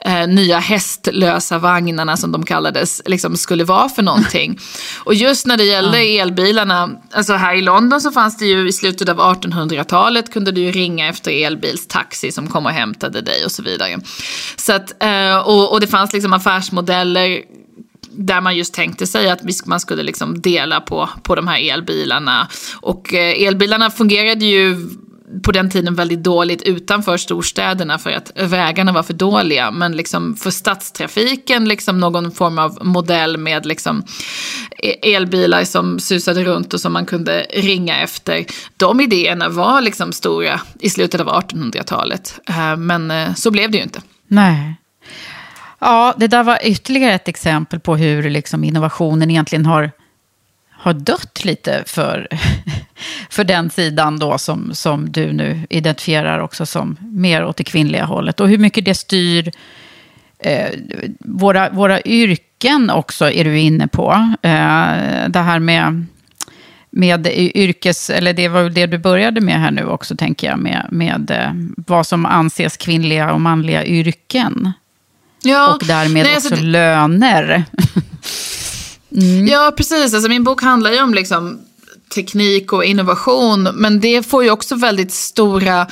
eh, nya hästlösa vagnarna som de kallades liksom skulle vara för någonting. Och just när det gällde elbilarna, alltså här i London så fanns det ju i slutet av 1800-talet kunde du ju ringa efter elbilstaxi som kom och hämtade dig och så vidare. Så att, eh, och, och det fanns liksom affärsmodeller där man just tänkte sig att man skulle liksom dela på, på de här elbilarna. Och eh, elbilarna fungerade ju på den tiden väldigt dåligt utanför storstäderna för att vägarna var för dåliga. Men liksom för stadstrafiken, liksom någon form av modell med liksom e- elbilar som susade runt och som man kunde ringa efter. De idéerna var liksom stora i slutet av 1800-talet. Eh, men eh, så blev det ju inte. Nej. Ja, det där var ytterligare ett exempel på hur liksom innovationen egentligen har, har dött lite för, för den sidan då som, som du nu identifierar också som mer åt det kvinnliga hållet. Och hur mycket det styr eh, våra, våra yrken också är du inne på. Eh, det här med med yrkes, eller det var det du började med här nu också, tänker jag, med, med eh, vad som anses kvinnliga och manliga yrken. Ja, och därmed nej, också alltså, löner. mm. Ja, precis. Alltså, min bok handlar ju om liksom, teknik och innovation, men det får ju också väldigt stora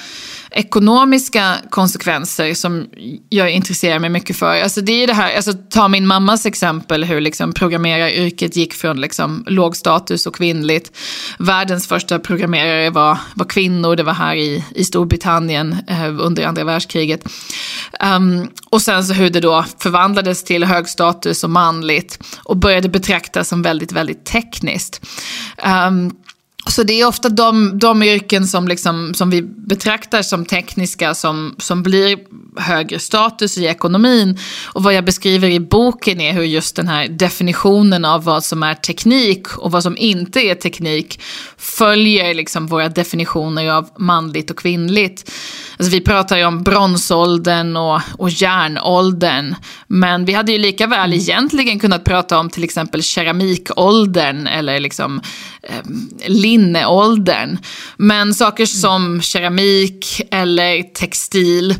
ekonomiska konsekvenser som jag intresserar mig mycket för. Alltså det är det här, alltså ta min mammas exempel hur liksom programmeraryrket gick från liksom låg status och kvinnligt. Världens första programmerare var, var kvinnor, det var här i, i Storbritannien eh, under andra världskriget. Um, och sen så hur det då förvandlades till hög status och manligt och började betraktas som väldigt, väldigt tekniskt. Um, så det är ofta de, de yrken som, liksom, som vi betraktar som tekniska som, som blir högre status i ekonomin. Och vad jag beskriver i boken är hur just den här definitionen av vad som är teknik och vad som inte är teknik följer liksom våra definitioner av manligt och kvinnligt. Alltså vi pratar ju om bronsåldern och, och järnåldern. Men vi hade ju lika väl egentligen kunnat prata om till exempel keramikåldern eller liksom eh, linneåldern. Men saker som keramik eller textil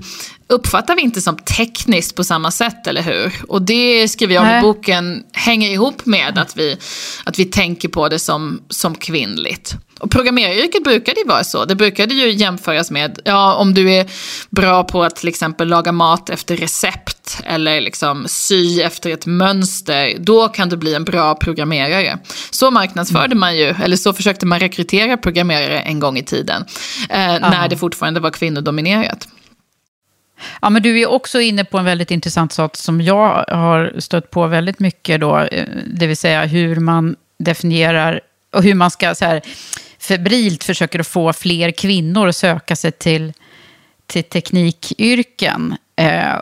uppfattar vi inte som tekniskt på samma sätt, eller hur? Och det skriver jag om i boken hänger ihop med att vi, att vi tänker på det som, som kvinnligt. Och programmeraryrket brukade ju vara så. Det brukade ju jämföras med, ja om du är bra på att till exempel laga mat efter recept eller liksom sy efter ett mönster, då kan du bli en bra programmerare. Så marknadsförde man ju, eller så försökte man rekrytera programmerare en gång i tiden, eh, när det fortfarande var kvinnodominerat. Ja, men du är också inne på en väldigt intressant sak som jag har stött på väldigt mycket då, eh, det vill säga hur man definierar och hur man ska så här, febrilt försöker att få fler kvinnor att söka sig till, till teknikyrken. Eh,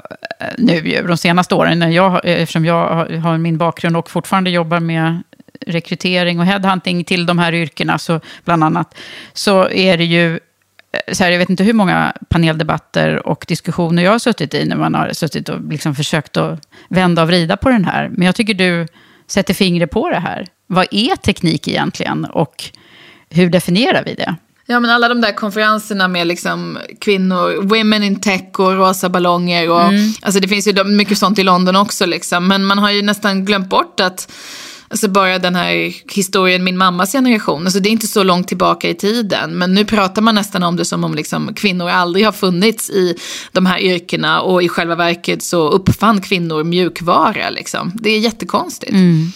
nu de senaste åren, när jag, eh, eftersom jag har min bakgrund och fortfarande jobbar med rekrytering och headhunting till de här yrkena, så bland annat, så är det ju eh, så här, jag vet inte hur många paneldebatter och diskussioner jag har suttit i när man har suttit och liksom försökt att vända och vrida på den här. Men jag tycker du sätter fingret på det här. Vad är teknik egentligen och hur definierar vi det? Ja men alla de där konferenserna med liksom kvinnor, women in tech och rosa ballonger och mm. alltså det finns ju mycket sånt i London också liksom. Men man har ju nästan glömt bort att Alltså bara den här historien, min mammas generation, alltså det är inte så långt tillbaka i tiden. Men nu pratar man nästan om det som om liksom kvinnor aldrig har funnits i de här yrkena. Och i själva verket så uppfann kvinnor mjukvara. Liksom. Det är jättekonstigt. Mm.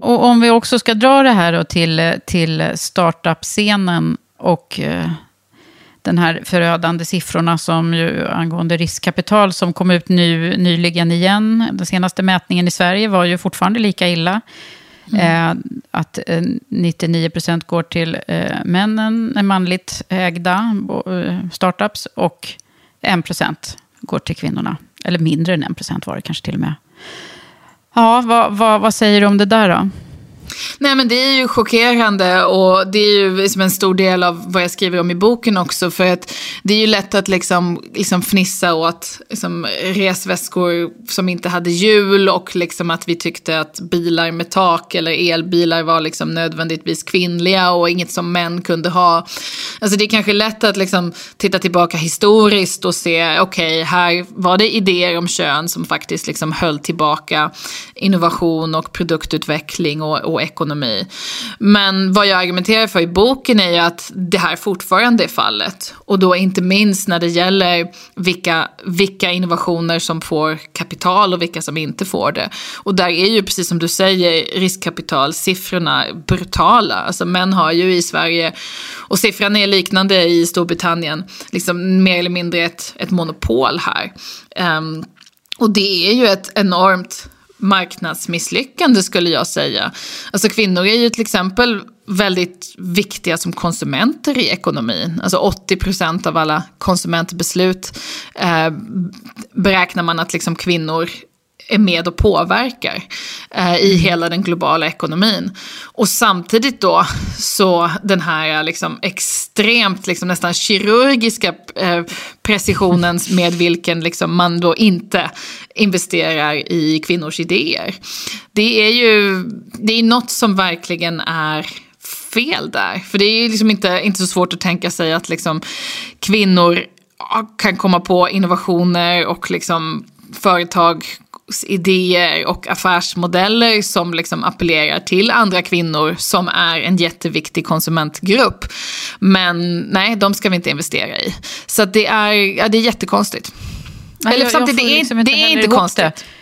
Och om vi också ska dra det här till, till startup-scenen och eh, den här förödande siffrorna som ju, angående riskkapital som kom ut nu nyligen igen. Den senaste mätningen i Sverige var ju fortfarande lika illa. Mm. Eh, att eh, 99 procent går till eh, männen, eh, manligt ägda eh, startups och 1 procent går till kvinnorna. Eller mindre än 1 procent var det kanske till och med. Ja, vad, vad, vad säger du om det där då? Nej men det är ju chockerande och det är ju liksom en stor del av vad jag skriver om i boken också. För att det är ju lätt att liksom, liksom fnissa åt liksom, resväskor som inte hade hjul och liksom att vi tyckte att bilar med tak eller elbilar var liksom nödvändigtvis kvinnliga och inget som män kunde ha. Alltså det är kanske lätt att liksom titta tillbaka historiskt och se, okej, okay, här var det idéer om kön som faktiskt liksom höll tillbaka innovation och produktutveckling och, och ekonomi. Men vad jag argumenterar för i boken är ju att det här fortfarande är fallet. Och då inte minst när det gäller vilka, vilka innovationer som får kapital och vilka som inte får det. Och där är ju precis som du säger riskkapitalsiffrorna brutala. Alltså män har ju i Sverige, och siffran är liknande i Storbritannien, liksom mer eller mindre ett, ett monopol här. Um, och det är ju ett enormt marknadsmisslyckande skulle jag säga. Alltså kvinnor är ju till exempel väldigt viktiga som konsumenter i ekonomin. Alltså 80 procent av alla konsumentbeslut eh, beräknar man att liksom kvinnor är med och påverkar eh, i mm. hela den globala ekonomin. Och samtidigt då så den här liksom extremt, liksom nästan kirurgiska eh, precisionen med vilken liksom man då inte investerar i kvinnors idéer. Det är ju det är något som verkligen är fel där. För det är liksom inte, inte så svårt att tänka sig att liksom kvinnor kan komma på innovationer och liksom företag idéer och affärsmodeller som liksom appellerar till andra kvinnor som är en jätteviktig konsumentgrupp. Men nej, de ska vi inte investera i. Så det är, ja, det är jättekonstigt. Eller jag, samtidigt, jag det är, liksom inte, det är inte konstigt. Det.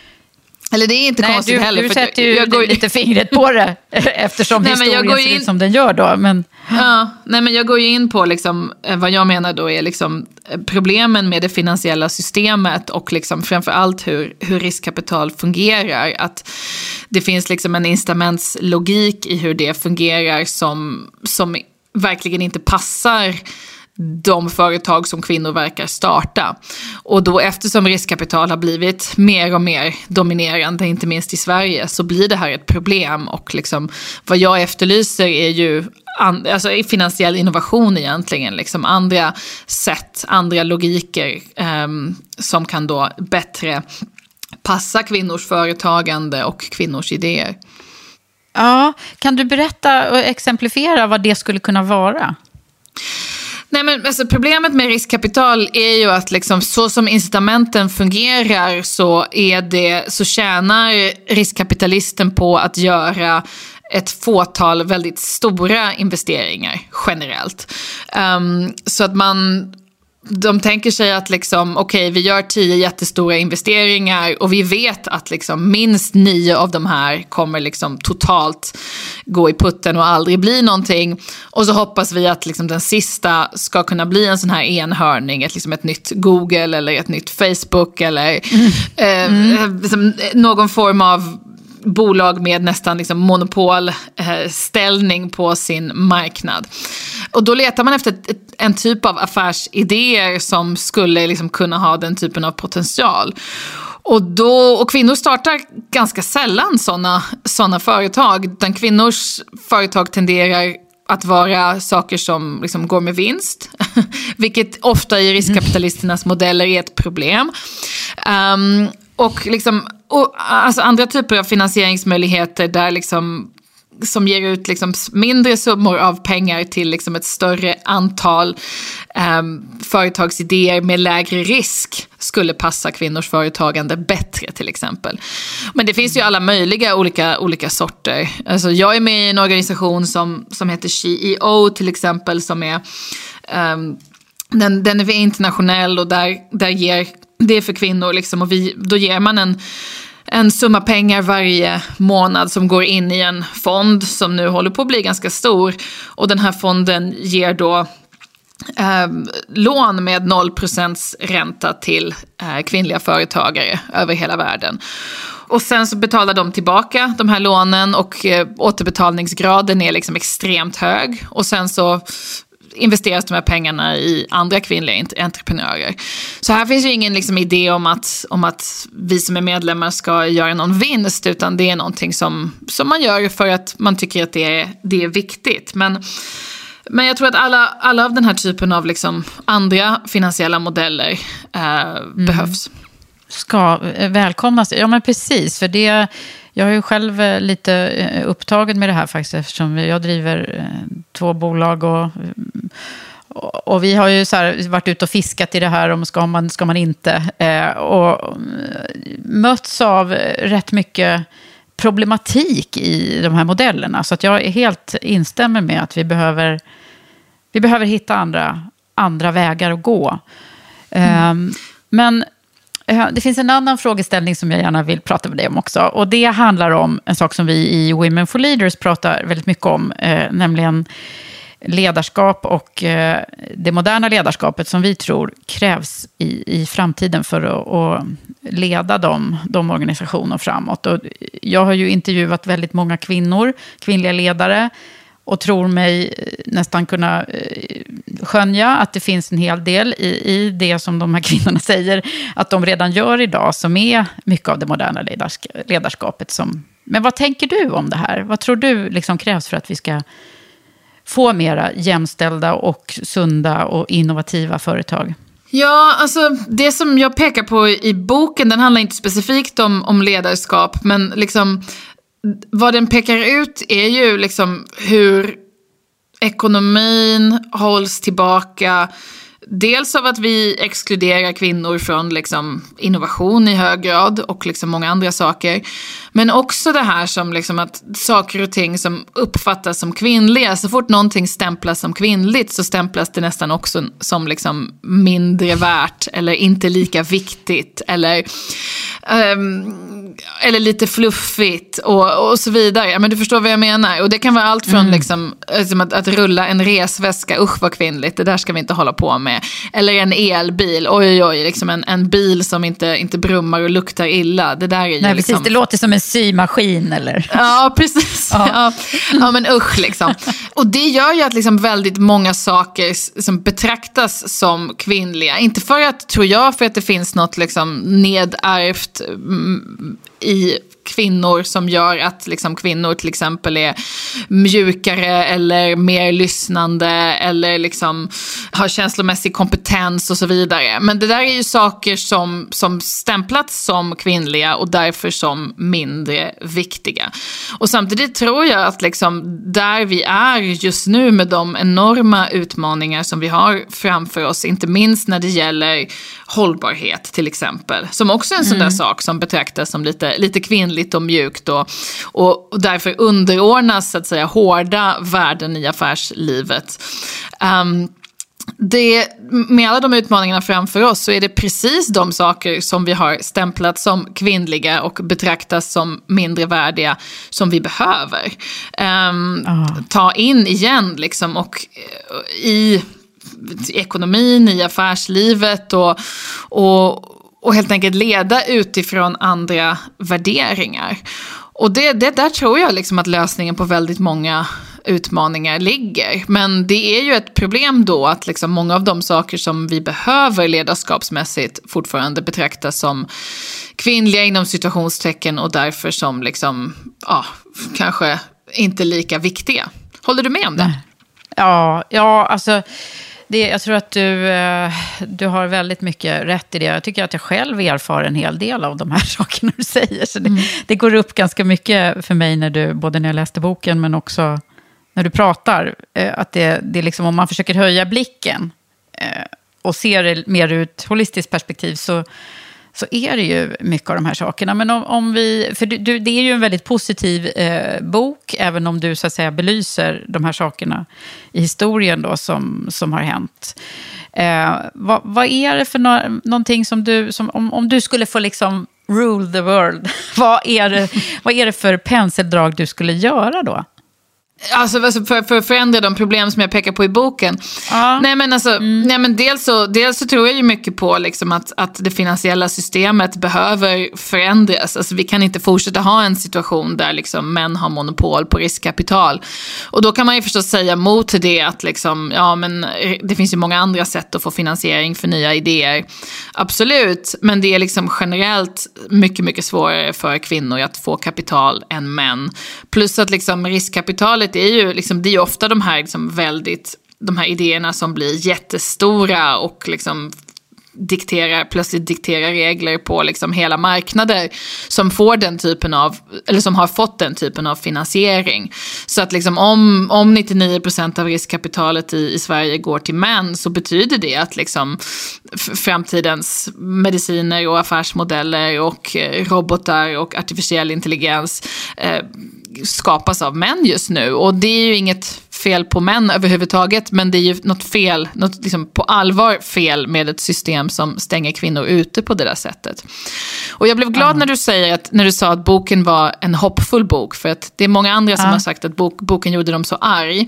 Eller det är inte Nej, konstigt du, heller. Du sätter ju jag går... lite fingret på det eftersom Nej, historien ser in... ut som den gör då. Men... Ja, nej, men jag går ju in på liksom, eh, vad jag menar då är liksom, eh, problemen med det finansiella systemet och liksom framför allt hur, hur riskkapital fungerar. Att det finns liksom en incitamentslogik i hur det fungerar som, som verkligen inte passar de företag som kvinnor verkar starta. Och då eftersom riskkapital har blivit mer och mer dominerande, inte minst i Sverige, så blir det här ett problem. Och liksom, vad jag efterlyser är ju an, alltså finansiell innovation egentligen. Liksom andra sätt, andra logiker eh, som kan då bättre passa kvinnors företagande och kvinnors idéer. Ja, kan du berätta och exemplifiera vad det skulle kunna vara? Nej, men alltså, problemet med riskkapital är ju att liksom, så som incitamenten fungerar så, är det, så tjänar riskkapitalisten på att göra ett fåtal väldigt stora investeringar generellt. Um, så att man de tänker sig att liksom, okej, okay, vi gör tio jättestora investeringar och vi vet att liksom minst nio av de här kommer liksom totalt gå i putten och aldrig bli någonting. Och så hoppas vi att liksom den sista ska kunna bli en sån här enhörning, ett, liksom ett nytt Google eller ett nytt Facebook eller mm. Eh, mm. liksom, någon form av bolag med nästan liksom monopolställning på sin marknad. Och då letar man efter en typ av affärsidéer som skulle liksom kunna ha den typen av potential. Och, då, och kvinnor startar ganska sällan sådana såna företag. Utan kvinnors företag tenderar att vara saker som liksom går med vinst. Vilket ofta i riskkapitalisternas modeller är ett problem. Um, och liksom, och, alltså andra typer av finansieringsmöjligheter där liksom som ger ut liksom mindre summor av pengar till liksom ett större antal eh, företagsidéer med lägre risk skulle passa kvinnors företagande bättre till exempel. Men det finns ju alla möjliga olika, olika sorter. Alltså jag är med i en organisation som, som heter CEO till exempel som är eh, den, den är internationell och där, där ger det är för kvinnor liksom, och vi, då ger man en en summa pengar varje månad som går in i en fond som nu håller på att bli ganska stor. Och den här fonden ger då eh, lån med 0% ränta till eh, kvinnliga företagare över hela världen. Och sen så betalar de tillbaka de här lånen och eh, återbetalningsgraden är liksom extremt hög. Och sen så investeras de här pengarna i andra kvinnliga entreprenörer. Så här finns ju ingen liksom idé om att, om att vi som är medlemmar ska göra någon vinst, utan det är någonting som, som man gör för att man tycker att det är, det är viktigt. Men, men jag tror att alla, alla av den här typen av liksom andra finansiella modeller eh, mm. behövs. Ska eh, välkomnas. Ja, men precis. För det jag är ju själv eh, lite eh, upptagen med det här faktiskt eftersom jag driver eh, två bolag och och vi har ju så här, varit ute och fiskat i det här om ska man, ska man inte. och mötts av rätt mycket problematik i de här modellerna. Så att jag helt instämmer med att vi behöver, vi behöver hitta andra, andra vägar att gå. Mm. Men Eh, det finns en annan frågeställning som jag gärna vill prata med dig om också. Och det handlar om en sak som vi i Women for Leaders pratar väldigt mycket om, eh, nämligen ledarskap och eh, det moderna ledarskapet som vi tror krävs i, i framtiden för att, att leda de, de organisationer framåt. Och jag har ju intervjuat väldigt många kvinnor, kvinnliga ledare, och tror mig eh, nästan kunna eh, skönja att det finns en hel del i, i det som de här kvinnorna säger att de redan gör idag, som är mycket av det moderna ledarskapet. Som, men vad tänker du om det här? Vad tror du liksom krävs för att vi ska få mera jämställda och sunda och innovativa företag? Ja, alltså det som jag pekar på i boken, den handlar inte specifikt om, om ledarskap, men liksom vad den pekar ut är ju liksom hur ekonomin hålls tillbaka Dels av att vi exkluderar kvinnor från liksom innovation i hög grad och liksom många andra saker. Men också det här som liksom att saker och ting som uppfattas som kvinnliga, så fort någonting stämplas som kvinnligt så stämplas det nästan också som liksom mindre värt eller inte lika viktigt eller, um, eller lite fluffigt och, och så vidare. Men du förstår vad jag menar. Och det kan vara allt från mm. liksom, liksom att, att rulla en resväska, usch vad kvinnligt, det där ska vi inte hålla på med. Eller en elbil, oj oj oj, liksom en, en bil som inte, inte brummar och luktar illa. Det där är ju Nej, liksom... precis, det låter som en symaskin eller? Ja, precis. Ja. Ja. ja, men usch liksom. Och det gör ju att liksom väldigt många saker som betraktas som kvinnliga, inte för att, tror jag, för att det finns något liksom nedärvt mm, i kvinnor som gör att liksom, kvinnor till exempel är mjukare eller mer lyssnande eller liksom har känslomässig kompetens och så vidare. Men det där är ju saker som, som stämplats som kvinnliga och därför som mindre viktiga. Och samtidigt tror jag att liksom där vi är just nu med de enorma utmaningar som vi har framför oss, inte minst när det gäller hållbarhet till exempel, som också är en sån där mm. sak som betraktas som lite, lite kvinnligt och mjukt och, och, och därför underordnas så att säga hårda värden i affärslivet. Um, det, med alla de utmaningarna framför oss så är det precis de saker som vi har stämplat som kvinnliga och betraktas som mindre värdiga som vi behöver um, ta in igen. Liksom, och uh, i ekonomin, i affärslivet och, och, och helt enkelt leda utifrån andra värderingar. Och det, det där tror jag liksom att lösningen på väldigt många utmaningar ligger. Men det är ju ett problem då att liksom många av de saker som vi behöver ledarskapsmässigt fortfarande betraktas som kvinnliga inom situationstecken och därför som liksom, ja, kanske inte lika viktiga. Håller du med om det? Ja, ja alltså det, jag tror att du, eh, du har väldigt mycket rätt i det. Jag tycker att jag själv erfar en hel del av de här sakerna du säger. Så det, mm. det går upp ganska mycket för mig, när du, både när jag läste boken men också när du pratar. Eh, att det, det är liksom, om man försöker höja blicken eh, och ser det mer ur ett holistiskt perspektiv så så är det ju mycket av de här sakerna. Men om, om vi, för du, det är ju en väldigt positiv eh, bok, även om du så att säga belyser de här sakerna i historien då som, som har hänt. Eh, vad, vad, är det för no någonting som du, som, om, om du skulle få liksom rule the world, vad är, det, vad är det för penseldrag du skulle göra då? Alltså, alltså för, för att förändra de problem som jag pekar på i boken. Ja. Nej, men alltså, mm. nej, men dels, så, dels så tror jag ju mycket på liksom att, att det finansiella systemet behöver förändras. Alltså, vi kan inte fortsätta ha en situation där liksom män har monopol på riskkapital. Och då kan man ju förstås säga mot det att liksom, ja, men det finns ju många andra sätt att få finansiering för nya idéer. Absolut, men det är liksom generellt mycket, mycket svårare för kvinnor att få kapital än män. Plus att liksom riskkapitalet det är ju, liksom, det är ofta de här liksom väldigt, de här idéerna som blir jättestora och liksom dikterar, plötsligt dikterar regler på liksom hela marknader som får den typen av, eller som har fått den typen av finansiering. Så att liksom om, om 99% av riskkapitalet i, i Sverige går till män så betyder det att liksom framtidens mediciner och affärsmodeller och eh, robotar och artificiell intelligens eh, skapas av män just nu. Och det är ju inget fel på män överhuvudtaget, men det är ju något fel, något liksom på allvar fel med ett system som stänger kvinnor ute på det där sättet. Och jag blev glad mm. när du säger att, när du sa att boken var en hoppfull bok, för att det är många andra som mm. har sagt att bok, boken gjorde dem så arg.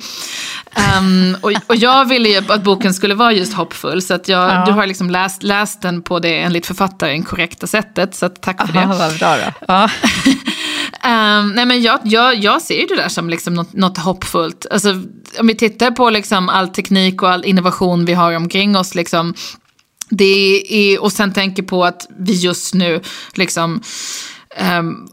Um, och, och jag ville ju att boken skulle vara just hoppfull, så att jag, ja. du har liksom läst, läst den på det enligt författaren korrekta sättet, så tack för Aha, det. Vad bra då. Um, nej men jag, jag, jag ser ju det där som liksom något, något hoppfullt. Alltså, om vi tittar på liksom all teknik och all innovation vi har omkring oss, liksom, det är, och sen tänker på att vi just nu liksom, um,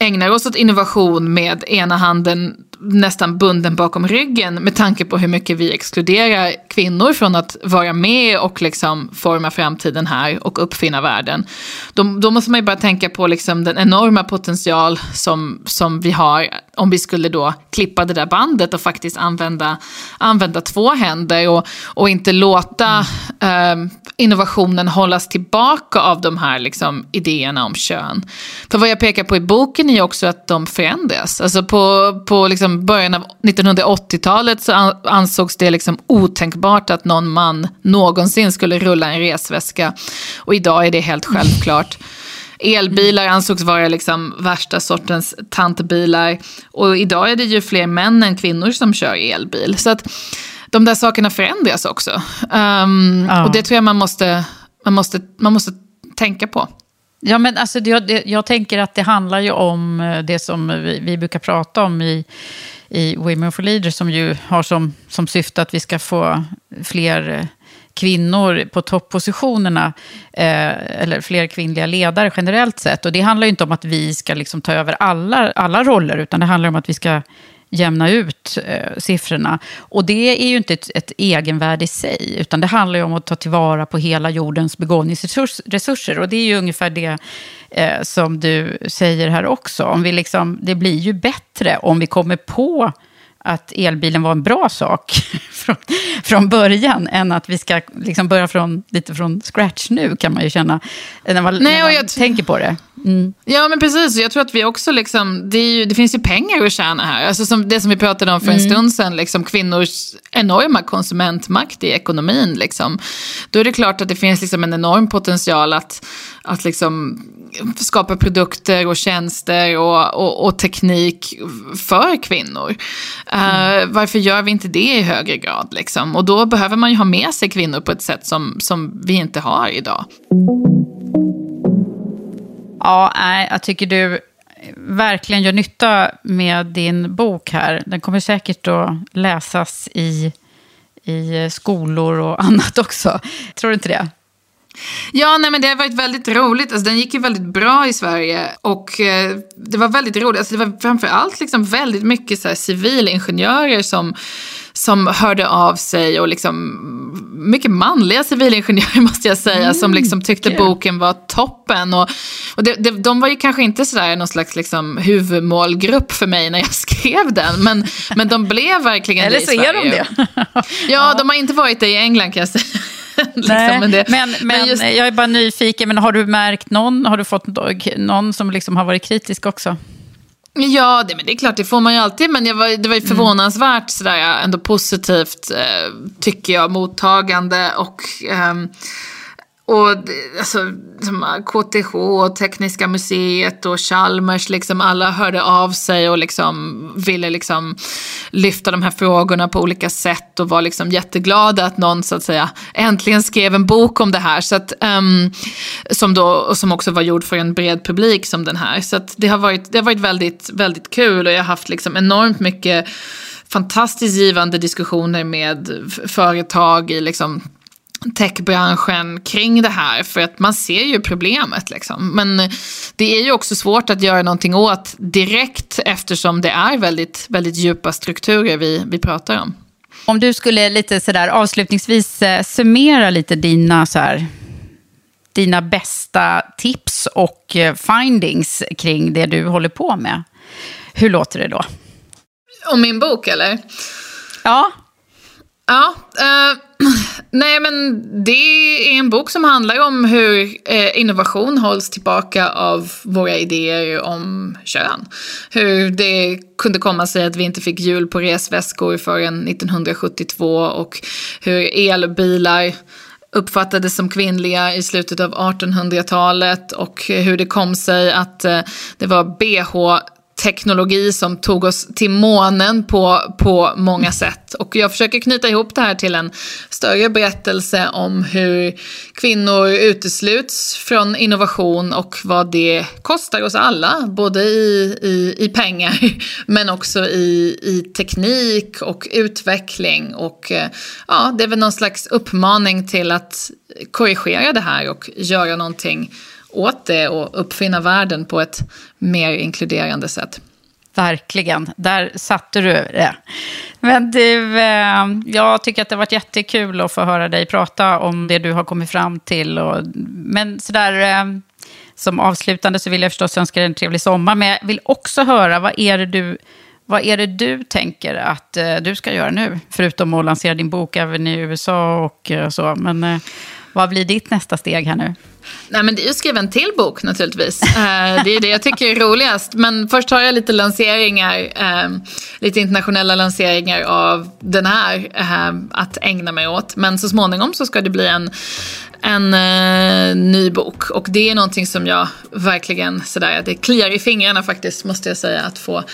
ägnar oss åt innovation med ena handen nästan bunden bakom ryggen med tanke på hur mycket vi exkluderar kvinnor från att vara med och liksom forma framtiden här och uppfinna världen. Då, då måste man ju bara tänka på liksom den enorma potential som, som vi har om vi skulle då klippa det där bandet och faktiskt använda, använda två händer och, och inte låta mm. eh, innovationen hållas tillbaka av de här liksom, idéerna om kön. För vad jag pekar på i boken är också att de förändras. Alltså på, på liksom början av 1980-talet så ansågs det liksom otänkbart att någon man någonsin skulle rulla en resväska. Och idag är det helt självklart. Elbilar ansågs vara liksom värsta sortens tantbilar. Och idag är det ju fler män än kvinnor som kör elbil. Så att de där sakerna förändras också. Um, ja. Och det tror jag man måste, man, måste, man måste tänka på. Ja, men alltså, det, det, jag tänker att det handlar ju om eh, det som vi, vi brukar prata om i, i Women for Leaders, som ju har som, som syfte att vi ska få fler eh, kvinnor på toppositionerna, eh, eller fler kvinnliga ledare generellt sett. Och det handlar ju inte om att vi ska liksom ta över alla, alla roller, utan det handlar om att vi ska jämna ut eh, siffrorna. Och det är ju inte ett, ett egenvärde i sig, utan det handlar ju om att ta tillvara på hela jordens begåvningsresurser. Och det är ju ungefär det eh, som du säger här också. Om vi liksom, det blir ju bättre om vi kommer på att elbilen var en bra sak från, från början, än att vi ska liksom börja från, lite från scratch nu, kan man ju känna, när man, Nej, när man jag tänker på det. Mm. Ja, men precis. Jag tror att vi också, liksom, det, ju, det, finns ju pengar att tjäna här. Alltså som det som vi pratade om för en mm. stund sedan, liksom, kvinnors enorma konsumentmakt i ekonomin. Liksom. Då är det klart att det finns liksom, en enorm potential att, att liksom, skapa produkter och tjänster och, och, och teknik för kvinnor. Mm. Uh, varför gör vi inte det i högre grad? Liksom? Och då behöver man ju ha med sig kvinnor på ett sätt som, som vi inte har idag. Ja, jag tycker du verkligen gör nytta med din bok här. Den kommer säkert att läsas i, i skolor och annat också. Tror du inte det? Ja, nej, men det har varit väldigt roligt. Alltså, den gick ju väldigt bra i Sverige. Och eh, det var väldigt roligt. Alltså, det var framförallt liksom väldigt mycket så här, civilingenjörer som som hörde av sig och liksom mycket manliga civilingenjörer måste jag säga mm, som liksom tyckte okay. boken var toppen. Och, och det, det, de var ju kanske inte sådär någon slags liksom huvudmålgrupp för mig när jag skrev den men, men de blev verkligen det i Sverige. Eller så är de det. ja, ja, de har inte varit det i England kan jag säga. liksom, Nej, men, det, men, men, just... jag är bara nyfiken, men har du märkt någon, har du fått någon som liksom har varit kritisk också? Ja, det, men det är klart, det får man ju alltid. Men var, det var ju mm. förvånansvärt mm. sådär, ändå positivt, eh, tycker jag, mottagande. Och eh, och alltså, liksom, KTH och Tekniska museet och Chalmers, liksom alla hörde av sig och liksom ville liksom lyfta de här frågorna på olika sätt och var liksom jätteglada att någon så att säga äntligen skrev en bok om det här. Så att, um, som, då, som också var gjord för en bred publik som den här. Så det, har varit, det har varit väldigt, väldigt kul och jag har haft liksom enormt mycket fantastiskt givande diskussioner med företag i liksom techbranschen kring det här för att man ser ju problemet. Liksom. Men det är ju också svårt att göra någonting åt direkt eftersom det är väldigt, väldigt djupa strukturer vi, vi pratar om. Om du skulle lite sådär avslutningsvis eh, summera lite dina så här, dina bästa tips och eh, findings kring det du håller på med. Hur låter det då? Om min bok eller? Ja. Ja, eh, nej men det är en bok som handlar om hur eh, innovation hålls tillbaka av våra idéer om kön. Hur det kunde komma sig att vi inte fick hjul på resväskor förrän 1972 och hur elbilar uppfattades som kvinnliga i slutet av 1800-talet och hur det kom sig att eh, det var bh teknologi som tog oss till månen på, på många sätt. Och jag försöker knyta ihop det här till en större berättelse om hur kvinnor utesluts från innovation och vad det kostar oss alla, både i, i, i pengar men också i, i teknik och utveckling. Och eh, ja, det är väl någon slags uppmaning till att korrigera det här och göra någonting åt det och uppfinna världen på ett mer inkluderande sätt. Verkligen, där satte du det. Men du, eh, jag tycker att det har varit jättekul att få höra dig prata om det du har kommit fram till. Och, men sådär, eh, som avslutande så vill jag förstås önska dig en trevlig sommar. Men jag vill också höra, vad är det du, vad är det du tänker att eh, du ska göra nu? Förutom att lansera din bok även i USA och så. Men vad blir ditt nästa steg här nu? Nej, men det är ju att skriva en till bok naturligtvis. Eh, det är det jag tycker är roligast. Men först har jag lite lanseringar, ehm, lite internationella lanseringar av den här ehm, att ägna mig åt. Men så småningom så ska det bli en, en uh, ny bok. Och det är någonting som jag verkligen sådär, det kliar i fingrarna faktiskt måste jag säga att få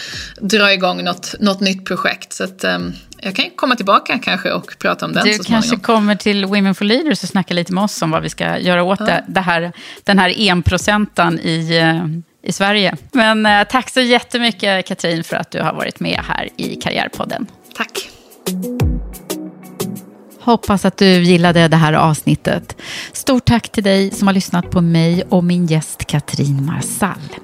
dra igång något, något nytt projekt. Så att, um, jag kan komma tillbaka kanske och prata om den du så kanske kommer till Women for Leaders och snackar lite med oss om vad vi ska göra åt ja. det, här, den här enprocenten i, uh, i Sverige. Men uh, tack så jättemycket Katrin för att du har varit med här i Karriärpodden. Tack. Hoppas att du gillade det här avsnittet. Stort tack till dig som har lyssnat på mig och min gäst Katrin Marsall.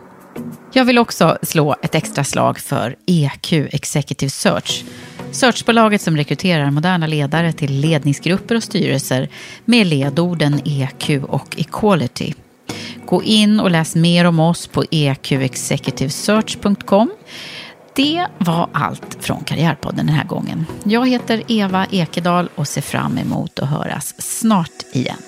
Jag vill också slå ett extra slag för EQ Executive Search. Searchbolaget som rekryterar moderna ledare till ledningsgrupper och styrelser med ledorden EQ och Equality. Gå in och läs mer om oss på eqexecutivesearch.com det var allt från Karriärpodden den här gången. Jag heter Eva Ekedal och ser fram emot att höras snart igen.